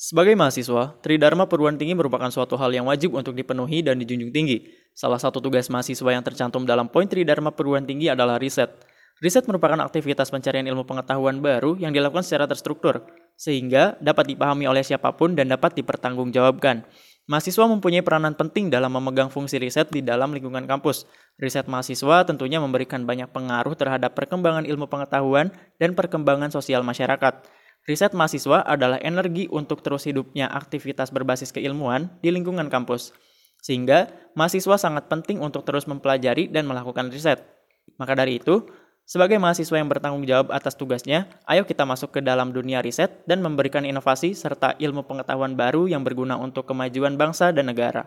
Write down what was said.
Sebagai mahasiswa, Tridharma Perguruan Tinggi merupakan suatu hal yang wajib untuk dipenuhi dan dijunjung tinggi. Salah satu tugas mahasiswa yang tercantum dalam poin Tridharma Perguruan Tinggi adalah riset. Riset merupakan aktivitas pencarian ilmu pengetahuan baru yang dilakukan secara terstruktur, sehingga dapat dipahami oleh siapa pun dan dapat dipertanggungjawabkan. Mahasiswa mempunyai peranan penting dalam memegang fungsi riset di dalam lingkungan kampus. Riset mahasiswa tentunya memberikan banyak pengaruh terhadap perkembangan ilmu pengetahuan dan perkembangan sosial masyarakat. Riset mahasiswa adalah energi untuk terus hidupnya aktivitas berbasis keilmuan di lingkungan kampus. Sehingga, mahasiswa sangat penting untuk terus mempelajari dan melakukan riset. Maka dari itu, sebagai mahasiswa yang bertanggung jawab atas tugasnya, ayo kita masuk ke dalam dunia riset dan memberikan inovasi serta ilmu pengetahuan baru yang berguna untuk kemajuan bangsa dan negara.